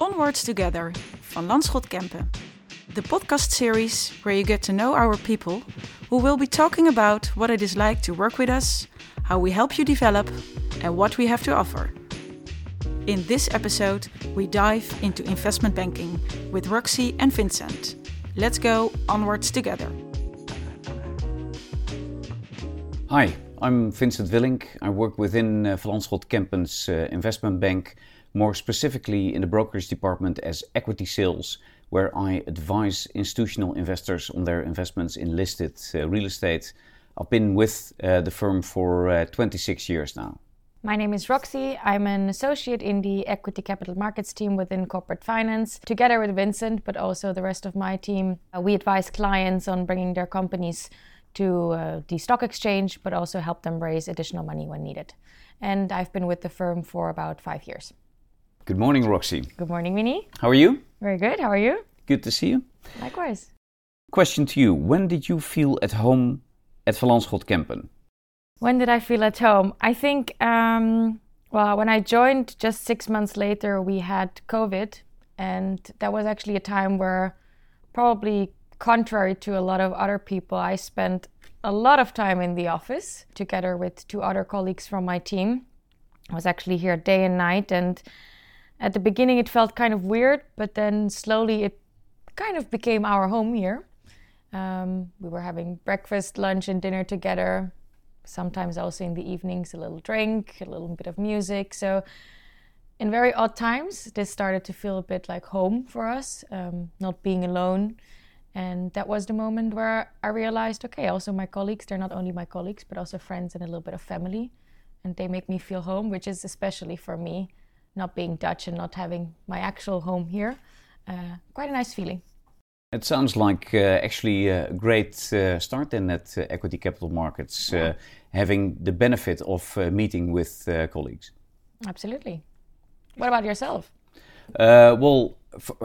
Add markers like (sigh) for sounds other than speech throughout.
Onwards Together van Lanschot Kempen, the podcast series where you get to know our people who will be talking about what it is like to work with us, how we help you develop, and what we have to offer. In this episode, we dive into investment banking with Roxy and Vincent. Let's go onwards together. Hi, I'm Vincent Willink. I work within uh, Van Lanschot Kempen's uh, investment bank, more specifically in the brokerage department as equity sales, where I advise institutional investors on their investments in listed uh, real estate. I've been with uh, the firm for uh, 26 years now. My name is Roxy. I'm an associate in the equity capital markets team within corporate finance. Together with Vincent, but also the rest of my team, uh, we advise clients on bringing their companies to uh, the stock exchange, but also help them raise additional money when needed. And I've been with the firm for about five years. Good morning, Roxy. Good morning, Vinny. How are you? Very good. How are you? Good to see you. Likewise. Question to you When did you feel at home at Van Lanschot Kempen? When did I feel at home? I think, um, well, when I joined just six months later, we had COVID. And that was actually a time where probably contrary to a lot of other people, I spent a lot of time in the office together with two other colleagues from my team. I was actually here day and night. And at the beginning, it felt kind of weird, but then slowly it kind of became our home here. Um, we were having breakfast, lunch, and dinner together. Sometimes also in the evenings, a little drink, a little bit of music. So, in very odd times, this started to feel a bit like home for us, um, not being alone. And that was the moment where I realized okay, also my colleagues, they're not only my colleagues, but also friends and a little bit of family. And they make me feel home, which is especially for me, not being Dutch and not having my actual home here, uh, quite a nice feeling. It sounds like uh, actually a great uh, start in at uh, equity capital markets, uh, having the benefit of uh, meeting with uh, colleagues. Absolutely. What about yourself? well,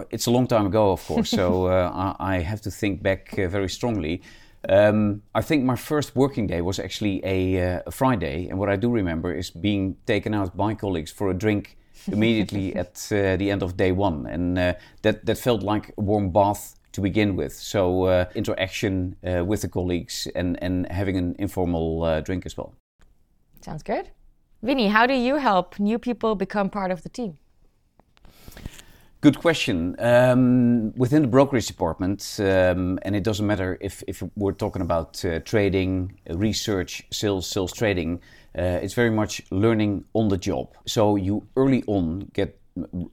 it's a long time ago, of course, so (laughs) uh, I, I, have to think back uh, very strongly. Um, I think my first working day was actually a, uh, a, Friday, and what I do remember is being taken out by colleagues for a drink immediately at uh, the end of day one, and uh, that that felt like a warm bath to begin with. So uh, interaction with the colleagues and and having an informal drink as well. Sounds good. Vinny, how do you help new people become part of the team? Good question. Um, within the brokerage department, um, and it doesn't matter if, if we're talking about uh, trading, research, sales, sales trading, uh, it's very much learning on the job. So you early on get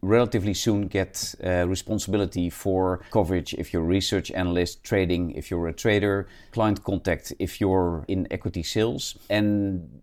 relatively soon get uh, responsibility for coverage if you're a research analyst, trading if you're a trader, client contact if you're in equity sales. And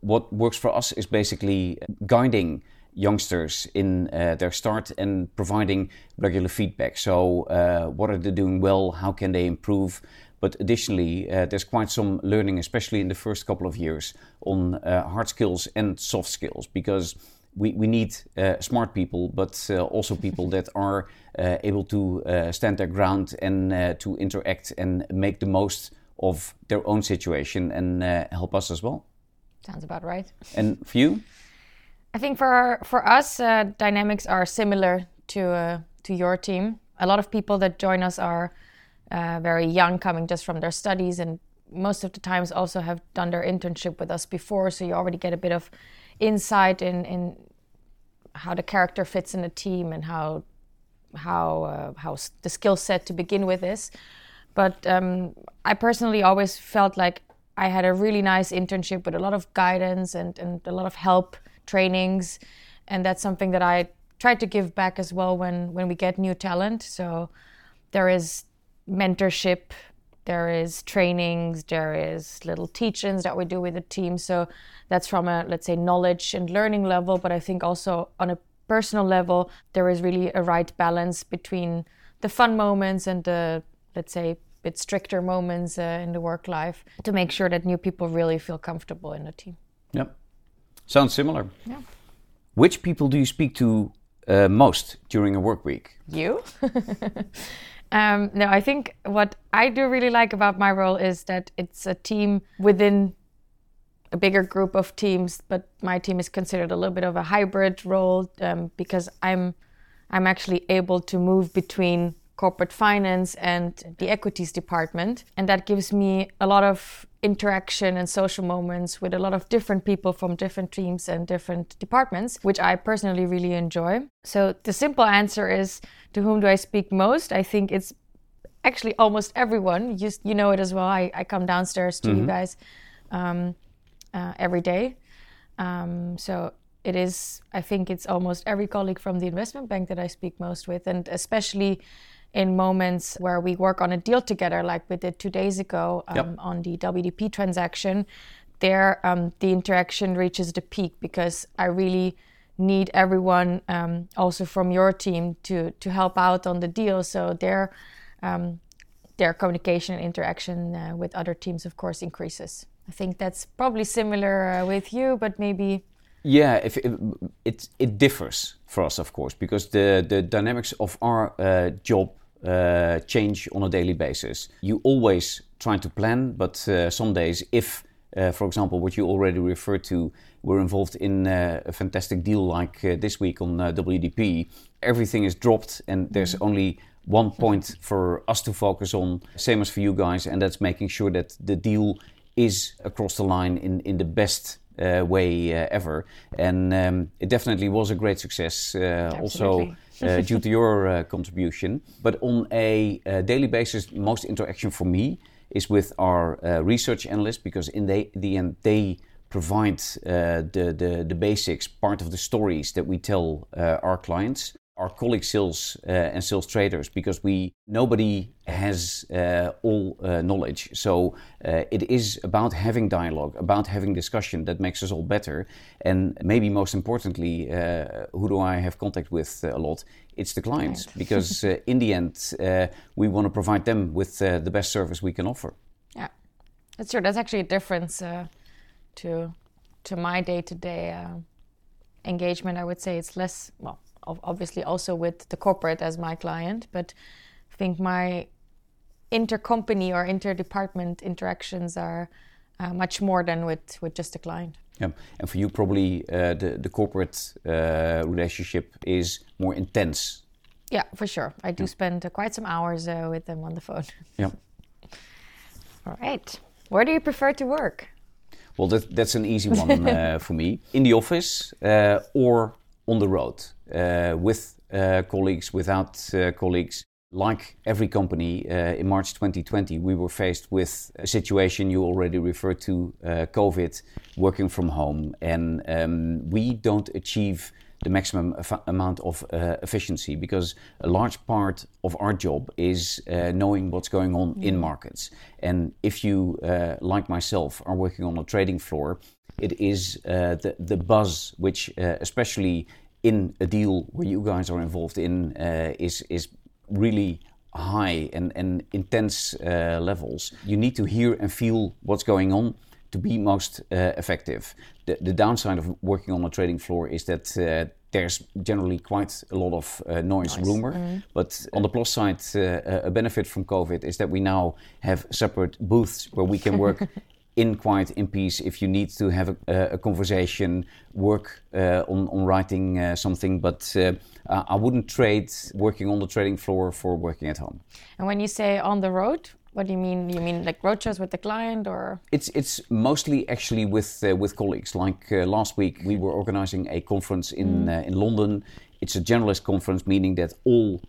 what works for us is basically guiding youngsters in uh, their start and providing regular feedback. So, uh, what are they doing well? How can they improve? But additionally, uh, there's quite some learning, especially in the first couple of years, on uh, hard skills and soft skills because we, we need uh, smart people, but uh, also people that are able to stand their ground and to interact and make the most of their own situation and help us as well. Sounds about right. And for you? I think for for us, uh, dynamics are similar to uh, to your team. A lot of people that join us are uh, very young, coming just from their studies, and most of the times also have done their internship with us before. So you already get a bit of insight in in how the character fits in the team and how how uh, how the skill set to begin with is. But um, I personally always felt like I had a really nice internship with a lot of guidance and, and a lot of help trainings, and that's something that I try to give back as well when when we get new talent. So there is mentorship, there is trainings, there is little teachings that we do with the team. So that's from a let's say knowledge and learning level, but I think also on a personal level there is really a right balance between the fun moments and the let's say bit stricter moments uh, in the work life to make sure that new people really feel comfortable in the team. Yep. Sounds similar. Yeah. Which people do you speak to uh, most during a work week? You? (laughs) um, no, I think what I do really like about my role is that it's a team within a bigger group of teams, but my team is considered a little bit of a hybrid role um, because I'm I'm actually able to move between corporate finance and the equities department. And that gives me a lot of interaction and social moments with a lot of different people from different teams and different departments, which I personally really enjoy. So the simple answer is to whom do I speak most? I think it's actually almost everyone. You, you know it as well. I, I come downstairs to mm-hmm. you guys um, uh, every day. Um, so it is, I think it's almost every colleague from the investment bank that I speak most with, and especially in moments where we work on a deal together, like we did two days ago um, yep. on the WDP transaction. There, um, the interaction reaches the peak because I really need everyone, um, also from your team, to to help out on the deal. So their um, their communication and interaction uh, with other teams, of course, increases. I think that's probably similar uh, with you, but maybe. Yeah, if it, it, it differs for us, of course, because the the dynamics of our uh, job uh, change on a daily basis. You always try to plan, but uh, some days, if, uh, for example, what you already referred to, we're involved in uh, a fantastic deal like uh, this week on uh, WDP, everything is dropped and there's mm-hmm. only one point for us to focus on, same as for you guys, and that's making sure that the deal is across the line in, in the best uh, way uh, ever. And um, it definitely was a great success. Uh, also uh, (laughs) due to your uh, contribution. But on a uh, daily basis, most interaction for me is with our research analysts because in the, the end they provide the, the, the basics, part of the stories that we tell our clients our colleague sales uh, and sales traders because we nobody has uh, all uh, knowledge. So uh, it is about having dialogue about having discussion that makes us all better. And maybe most importantly uh, who do i have contact with uh, a lot? It's the clients right. (laughs) because in the end we want to provide them with the best service we can offer. Yeah. That's true. That's actually a difference to to my day-to-day engagement i would say. It's less well obviously also with the corporate as my client, but I think my intercompany or interdepartment interactions are uh, much more than with, with just a client. Yeah, and for you, probably uh, the the corporate uh, relationship is more intense. Yeah, for sure. I do yeah. spend uh, quite some hours uh, with them on the phone. Yeah. (laughs) All right. Where do you prefer to work? Well, that, that's an easy one uh, (laughs) for me. In the office or on the road with uh, colleagues, without uh, colleagues. Like every company, in March 2020, we were faced with a situation you already referred to COVID, working from home. And um, we don't achieve the maximum amount of uh, efficiency because a large part of our job is uh, knowing what's going on in markets. And if you, uh, like myself, are working on a trading floor, it is the, the buzz which, especially in a deal where you guys are involved in uh, is is really high and, and intense uh, levels. You need to hear and feel what's going on to be most uh, effective. The, the downside of working on a trading floor is that uh, there's generally quite a lot of uh, noise, nice. rumor. Mm. But on the plus side, uh, a benefit from COVID is that we now have separate booths where we can work (laughs) in quiet, in peace, if you need to have a, a conversation, work uh, on, on writing uh, something. But uh, I wouldn't trade working on the trading floor for working at home. And when you say on the road, what do you mean? You mean like roadshows with the client, or it's it's mostly actually with uh, with colleagues. Like uh, last week, we were organizing a conference in mm. uh, in London. It's a generalist conference, meaning that all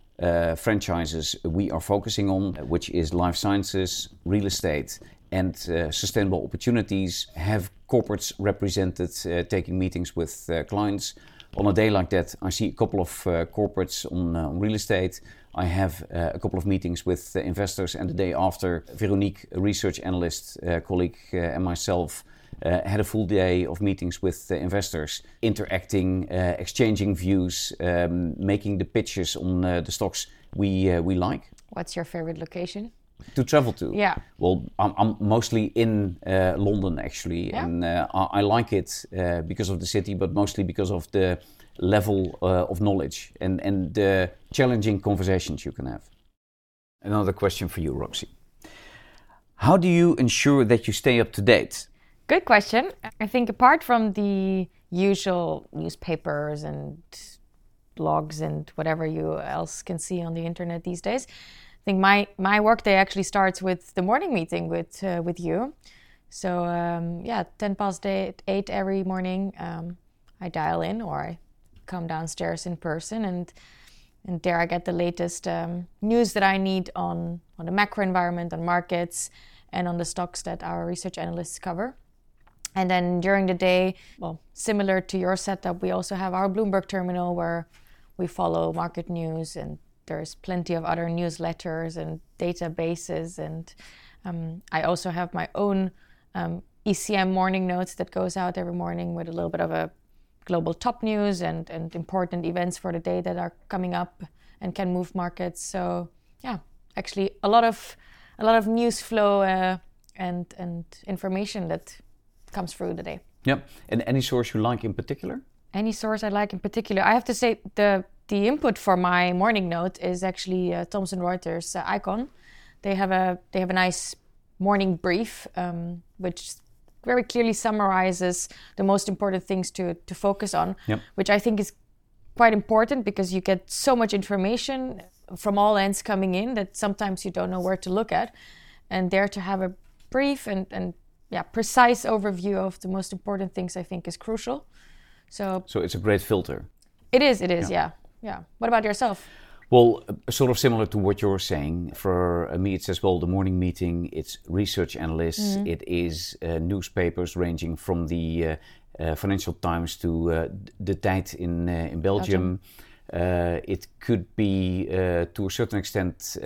franchises we are focusing on, which is life sciences, real estate, and uh, sustainable opportunities, have corporates represented uh, taking meetings with uh, clients. On a day like that, I see a couple of uh, corporates on, uh, on, real estate. I have uh, a couple of meetings with investors, and the day after, Veronique, a research analyst colleague, and myself had a full day of meetings with investors, interacting, exchanging views, um, making the pitches on the stocks we we like. What's your favorite location? To travel to. Yeah. Well, I'm, I'm mostly in uh, London actually, yeah. and uh, I, I, like it uh, because of the city, but mostly because of the level uh, of knowledge and and the challenging conversations you can have. Another question for you, Roxy. How do you ensure that you stay up to date? Good question. I think apart from the usual newspapers and blogs and whatever you else can see on the internet these days. I think my my workday actually starts with the morning meeting with uh, with you. So um, yeah, ten past eight, eight every morning, um, I dial in or I come downstairs in person and and there I get the latest um, news that I need on on the macro environment, on markets, and on the stocks that our research analysts cover. And then during the day, well, similar to your setup, we also have our Bloomberg terminal where we follow market news, and there's plenty of other newsletters and databases. And um, I also have my own um, ECM morning notes that goes out every morning with a little bit of a global top news and, and important events for the day that are coming up and can move markets. So yeah, actually a lot of a lot of news flow uh, and and information that comes through the day. Yeah, and any source you like in particular? Any source I like in particular? I have to say the the input for my morning note is actually uh, Thomson Reuters uh, Eikon. They have a they have a nice morning brief um, which very clearly summarizes the most important things to to focus on, yep. which I think is quite important because you get so much information from all ends coming in that sometimes you don't know where to look at, and there to have a brief and and yeah precise overview of the most important things I think is crucial. So so it's a great filter. It is. It is. Yeah. Yeah. Yeah. What about yourself? Well, sort of similar to what you're saying. For me, it's as well the morning meeting. It's research analysts. Mm-hmm. It is uh, newspapers ranging from the uh, uh, Financial Times to uh, the Tijd in uh, in Belgium. Uh, it could be, to a certain extent,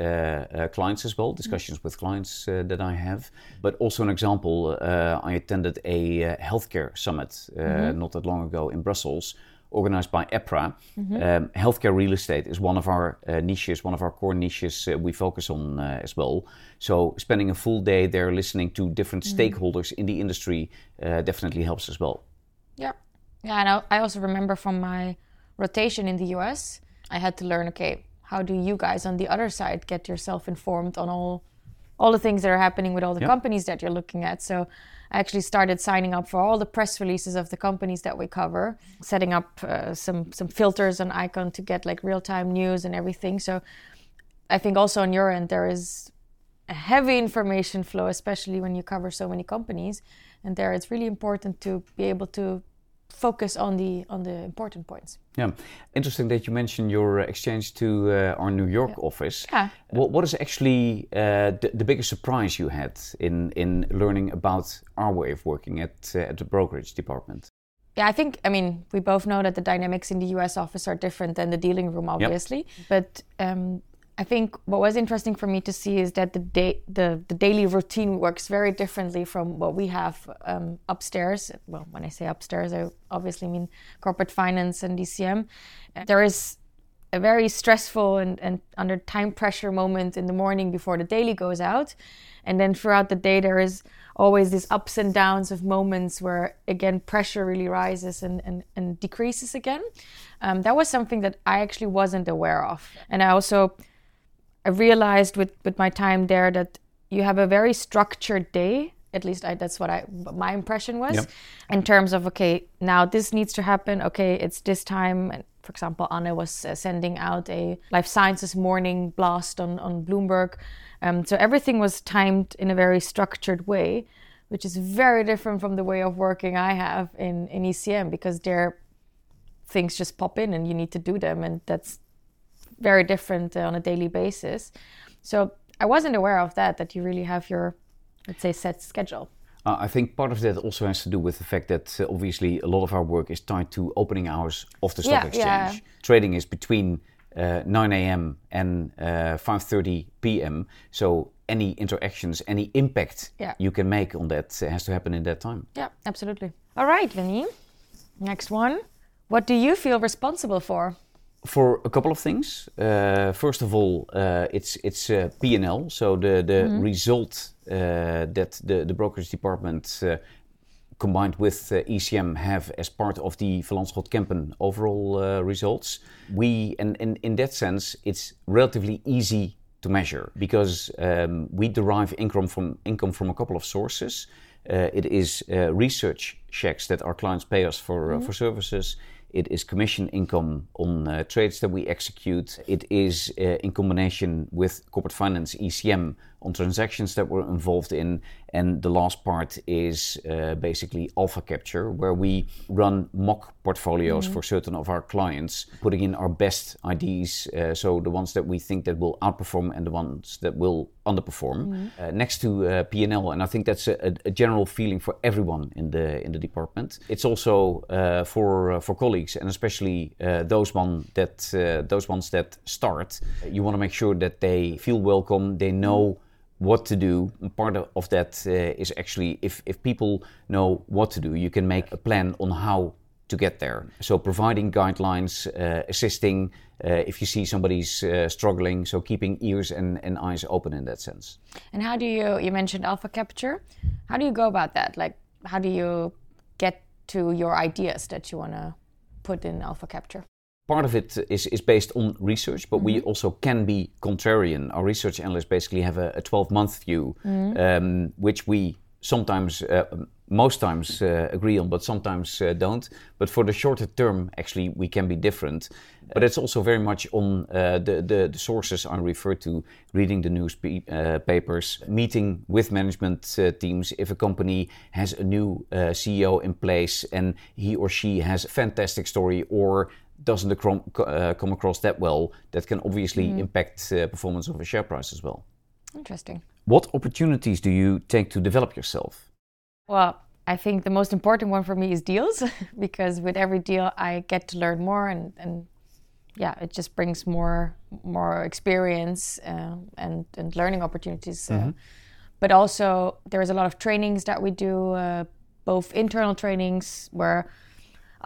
clients as well, discussions mm-hmm. with clients that I have. But also an example, I attended a healthcare summit mm-hmm. not that long ago in Brussels organized by EPRA. Mm-hmm. Um, healthcare real estate is one of our uh, niches, one of our core niches uh, we focus on uh, as well. So spending a full day there listening to different mm-hmm. stakeholders in the industry uh, definitely helps as well. Yeah, yeah, and I also remember from my rotation in the US, I had to learn. Okay, how do you guys on the other side get yourself informed on all all the things that are happening with all the yep. companies that you're looking at? So I actually started signing up for all the press releases of the companies that we cover, setting up uh, some some filters and Eikon to get like real time news and everything. So I think also on your end there is a heavy information flow, especially when you cover so many companies, and there it's really important to be able to focus on the on the important points. Yeah, interesting that you mentioned your exchange to uh, our New York yeah. office. Yeah. What, what is actually uh, the, the, biggest surprise you had in in learning about our way of working at uh, at the brokerage department? Yeah, I think I mean we both know that the dynamics in the U.S. office are different than the dealing room, obviously. Yep. But um, I think what was interesting for me to see is that the day the, the daily routine works very differently from what we have um, upstairs. Well, when I say upstairs, I obviously mean corporate finance and DCM. There is a very stressful and, and under time pressure moment in the morning before the daily goes out. And then throughout the day, there is always these ups and downs of moments where, again, pressure really rises and, and, and decreases again. Um, that was something that I actually wasn't aware of. And I also I realized with, with my time there that you have a very structured day. At least I, that's what I my impression was, yep. in terms of okay, now this needs to happen. Okay, it's this time. And for example, Anne was uh, sending out a life sciences morning blast on on Bloomberg, um, so everything was timed in a very structured way, which is very different from the way of working I have in in ECM because there things just pop in and you need to do them, and that's very different uh, on a daily basis. So I wasn't aware of that, that you really have your, let's say, set schedule. Uh, I think part of that also has to do with the fact that uh, obviously a lot of our work is tied to opening hours of the stock yeah, exchange. Yeah. Trading is between uh, 9 a.m. and 5:30 uh, p.m. So any interactions, any impact yeah. you can make on that has to happen in that time. Yeah, absolutely. All right, Vinny. Next one. What do you feel responsible for? For a couple of things. Uh, first of all, uh, it's it's uh, P&L, so the the mm-hmm. result uh, that the the brokerage department uh, combined with uh, ECM have as part of the Van Lanschot Kempen overall results. We and, and in that sense, it's relatively easy to measure because um, we derive income from income from a couple of sources. it is research checks that our clients pay us for mm-hmm. for services It is commission income on uh, trades that we execute. It is uh, in combination with corporate finance ECM on transactions that we're involved in. And the last part is uh, basically alpha capture, where we run mock portfolios mm-hmm. for certain of our clients, putting in our best ideas, uh, so the ones that we think that will outperform and the ones that will underperform, mm-hmm. uh, next to uh, P&L. And I think that's a, a, general feeling for everyone in the in the department. It's also uh, for uh, for colleagues and especially those one that those ones that start. You want to make sure that they feel welcome, they know. Mm-hmm what to do. Part of that uh, is actually if, if people know what to do, you can make a plan on how to get there. So providing guidelines, uh, assisting uh, if you see somebody's uh, struggling, so keeping ears and, and eyes open in that sense. And how do you, you mentioned alpha capture, how do you go about that? Like, how do you get to your ideas that you want to put in alpha capture? Part of it is, is based on research, but mm-hmm. we also can be contrarian. Our research analysts basically have a, a 12 month view, mm-hmm. um, which we sometimes, uh, most times uh, agree on, but sometimes uh, don't. But for the shorter term, actually, we can be different. But it's also very much on uh, the, the, the, sources I refer to, reading the newspapers, uh, meeting with management uh, teams. If a company has a new CEO in place and he or she has a fantastic story or doesn't uh, come across that well, that can obviously mm. impact uh, performance of a share price as well. Interesting. What opportunities do you take to develop yourself? Well, I think the most important one for me is deals (laughs) because with every deal I get to learn more and, and yeah, it just brings more more experience uh, and and learning opportunities. Uh, mm-hmm. but also there is a lot of trainings that we do, uh, both internal trainings where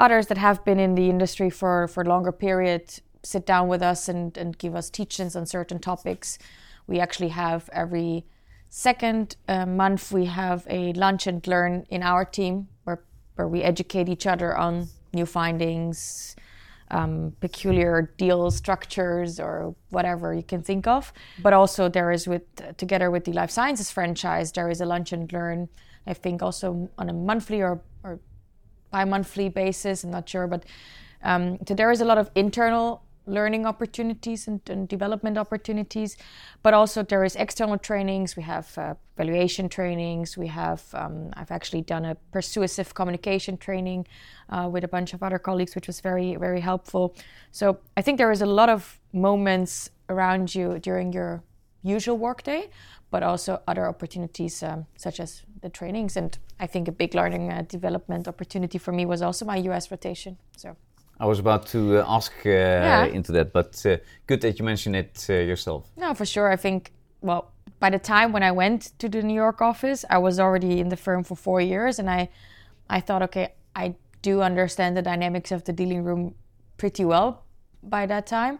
others that have been in the industry for for longer period sit down with us and, and give us teachings on certain topics. We actually have every second uh, month we have a lunch and learn in our team where where we educate each other on new findings, um, peculiar deal structures or whatever you can think of. But also there is with together with the life sciences franchise there is a lunch and learn. I think also on a monthly or, or bi-monthly basis. I'm not sure, but um, so there is a lot of internal learning opportunities and, and, development opportunities, but also there is external trainings. We have uh, valuation trainings. We have um, I've actually done a persuasive communication training uh, with a bunch of other colleagues, which was very very helpful. So I think there is a lot of moments around you during your usual workday, but also other opportunities um, such as the trainings. And I think a big learning uh, development opportunity for me was also my US rotation. So I was about to uh, ask uh, yeah. into that, but uh, good that you mentioned it uh, yourself. No, for sure. I think, well, by the time when I went to the New York office, I was already in the firm for four years. And I, I thought, okay, I do understand the dynamics of the dealing room pretty well by that time.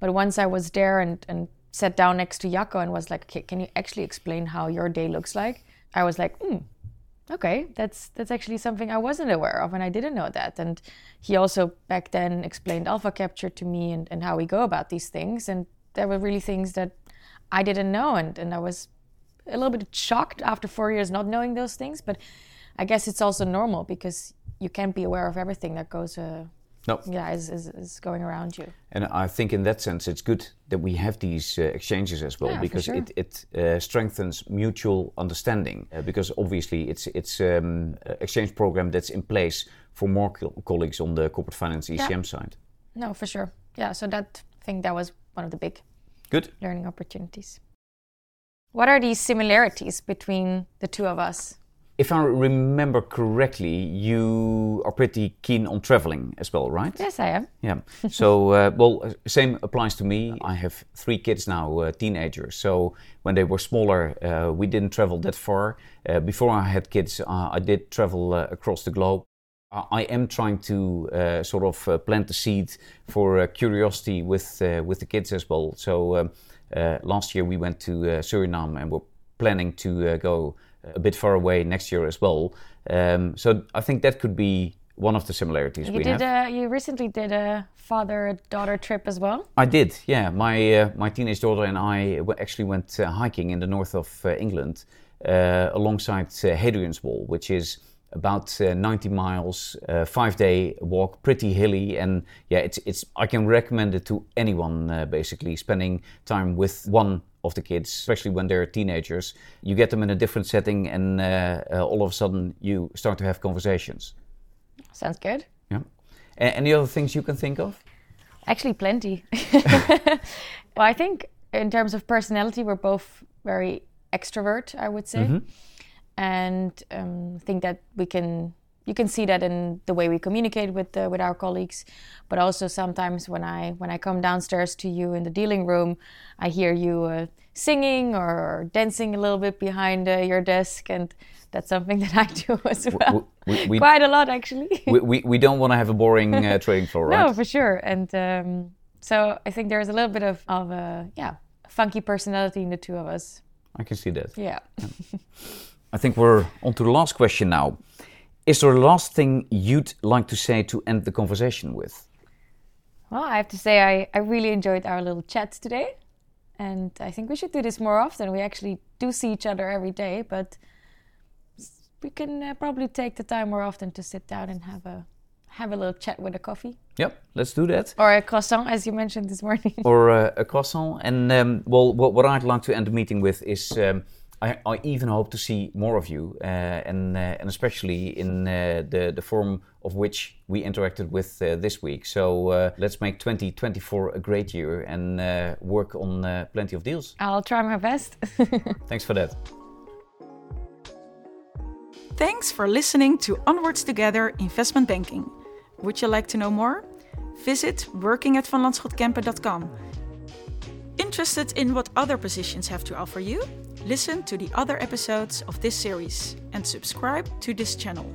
But once I was there and, and sat down next to Jacco and was like, okay, can you actually explain how your day looks like? I was like, hmm, okay, that's that's actually something I wasn't aware of and I didn't know that. And he also back then explained alpha capture to me and, and how we go about these things. And there were really things that I didn't know and, and I was a little bit shocked after four years not knowing those things. But I guess it's also normal because you can't be aware of everything that goes uh, no. yeah, is, is, is, going around you. And I think in that sense, it's good that we have these uh, exchanges as well yeah, because sure. it, it uh, strengthens mutual understanding. Uh, because obviously, it's it's um, exchange program that's in place for more co colleagues on the corporate finance ECM yeah. side. No, for sure. Yeah, so that I think that was one of the big good learning opportunities. What are these similarities between the two of us? If I remember correctly, you are pretty keen on traveling as well, right? Yes, I am. Yeah. so, uh, well, same applies to me. I have three kids now, uh, teenagers. So, when they were smaller, uh, we didn't travel that far. Uh, before I had kids, uh, I did travel uh, across the globe. I am trying to sort of plant the seed for curiosity with with the kids as well. So, um, last year we went to Suriname and we're planning to go a bit far away next year as well. Um, so I think that could be one of the similarities you we did have. A, you recently did a father-daughter trip as well. I did, yeah. My uh, my teenage daughter and I actually went uh, hiking in the north of uh, England uh, alongside uh, Hadrian's Wall, which is about uh, 90 miles, uh, five day walk, pretty hilly, and yeah, it's it's. I can recommend it to anyone. Uh, basically, spending time with one of the kids, especially when they're teenagers, you get them in a different setting, and uh, uh, all of a sudden you start to have conversations. Sounds good. Yeah. A- any other things you can think of? Actually, plenty. (laughs) well, I think in terms of personality, we're both very extrovert. I would say. Mhm. and um, think that we can you can see that in the way we communicate with uh, with our colleagues but also sometimes when i when i come downstairs to you in the dealing room i hear you uh, singing or dancing a little bit behind uh, your desk and that's something (laughs) that i do as well we- we- quite a lot actually (laughs) we, we, we don't want to have a boring uh, (laughs) trading floor, right? no for sure and um, so i think there's a little bit of, of a yeah funky personality in the two of us I can see that. yeah I think we're on to the last question now. Is there a last thing you'd like to say to end the conversation with? Well, I have to say, I, I really enjoyed our little chat today. And I think we should do this more often. We actually do see each other every day, but we can uh, probably take the time more often to sit down and have a have a little chat with a coffee Yep, let's do that. or a croissant, as you mentioned this morning. or uh, a croissant. And um, well, what, what I'd like to end the meeting with is um, I, I even hope to see more of you, uh, and uh, and especially in uh, the the form of which we interacted with uh, this week. So uh, let's make 2024 a great year and uh, work on uh, plenty of deals. I'll try my best. (laughs) Thanks for that. Thanks for listening to Onwards Together Investment Banking. Would you like to know more? Visit workingatvanlanschotkempen.com. Interested in what other positions have to offer you? Listen to the other episodes of this series and subscribe to this channel.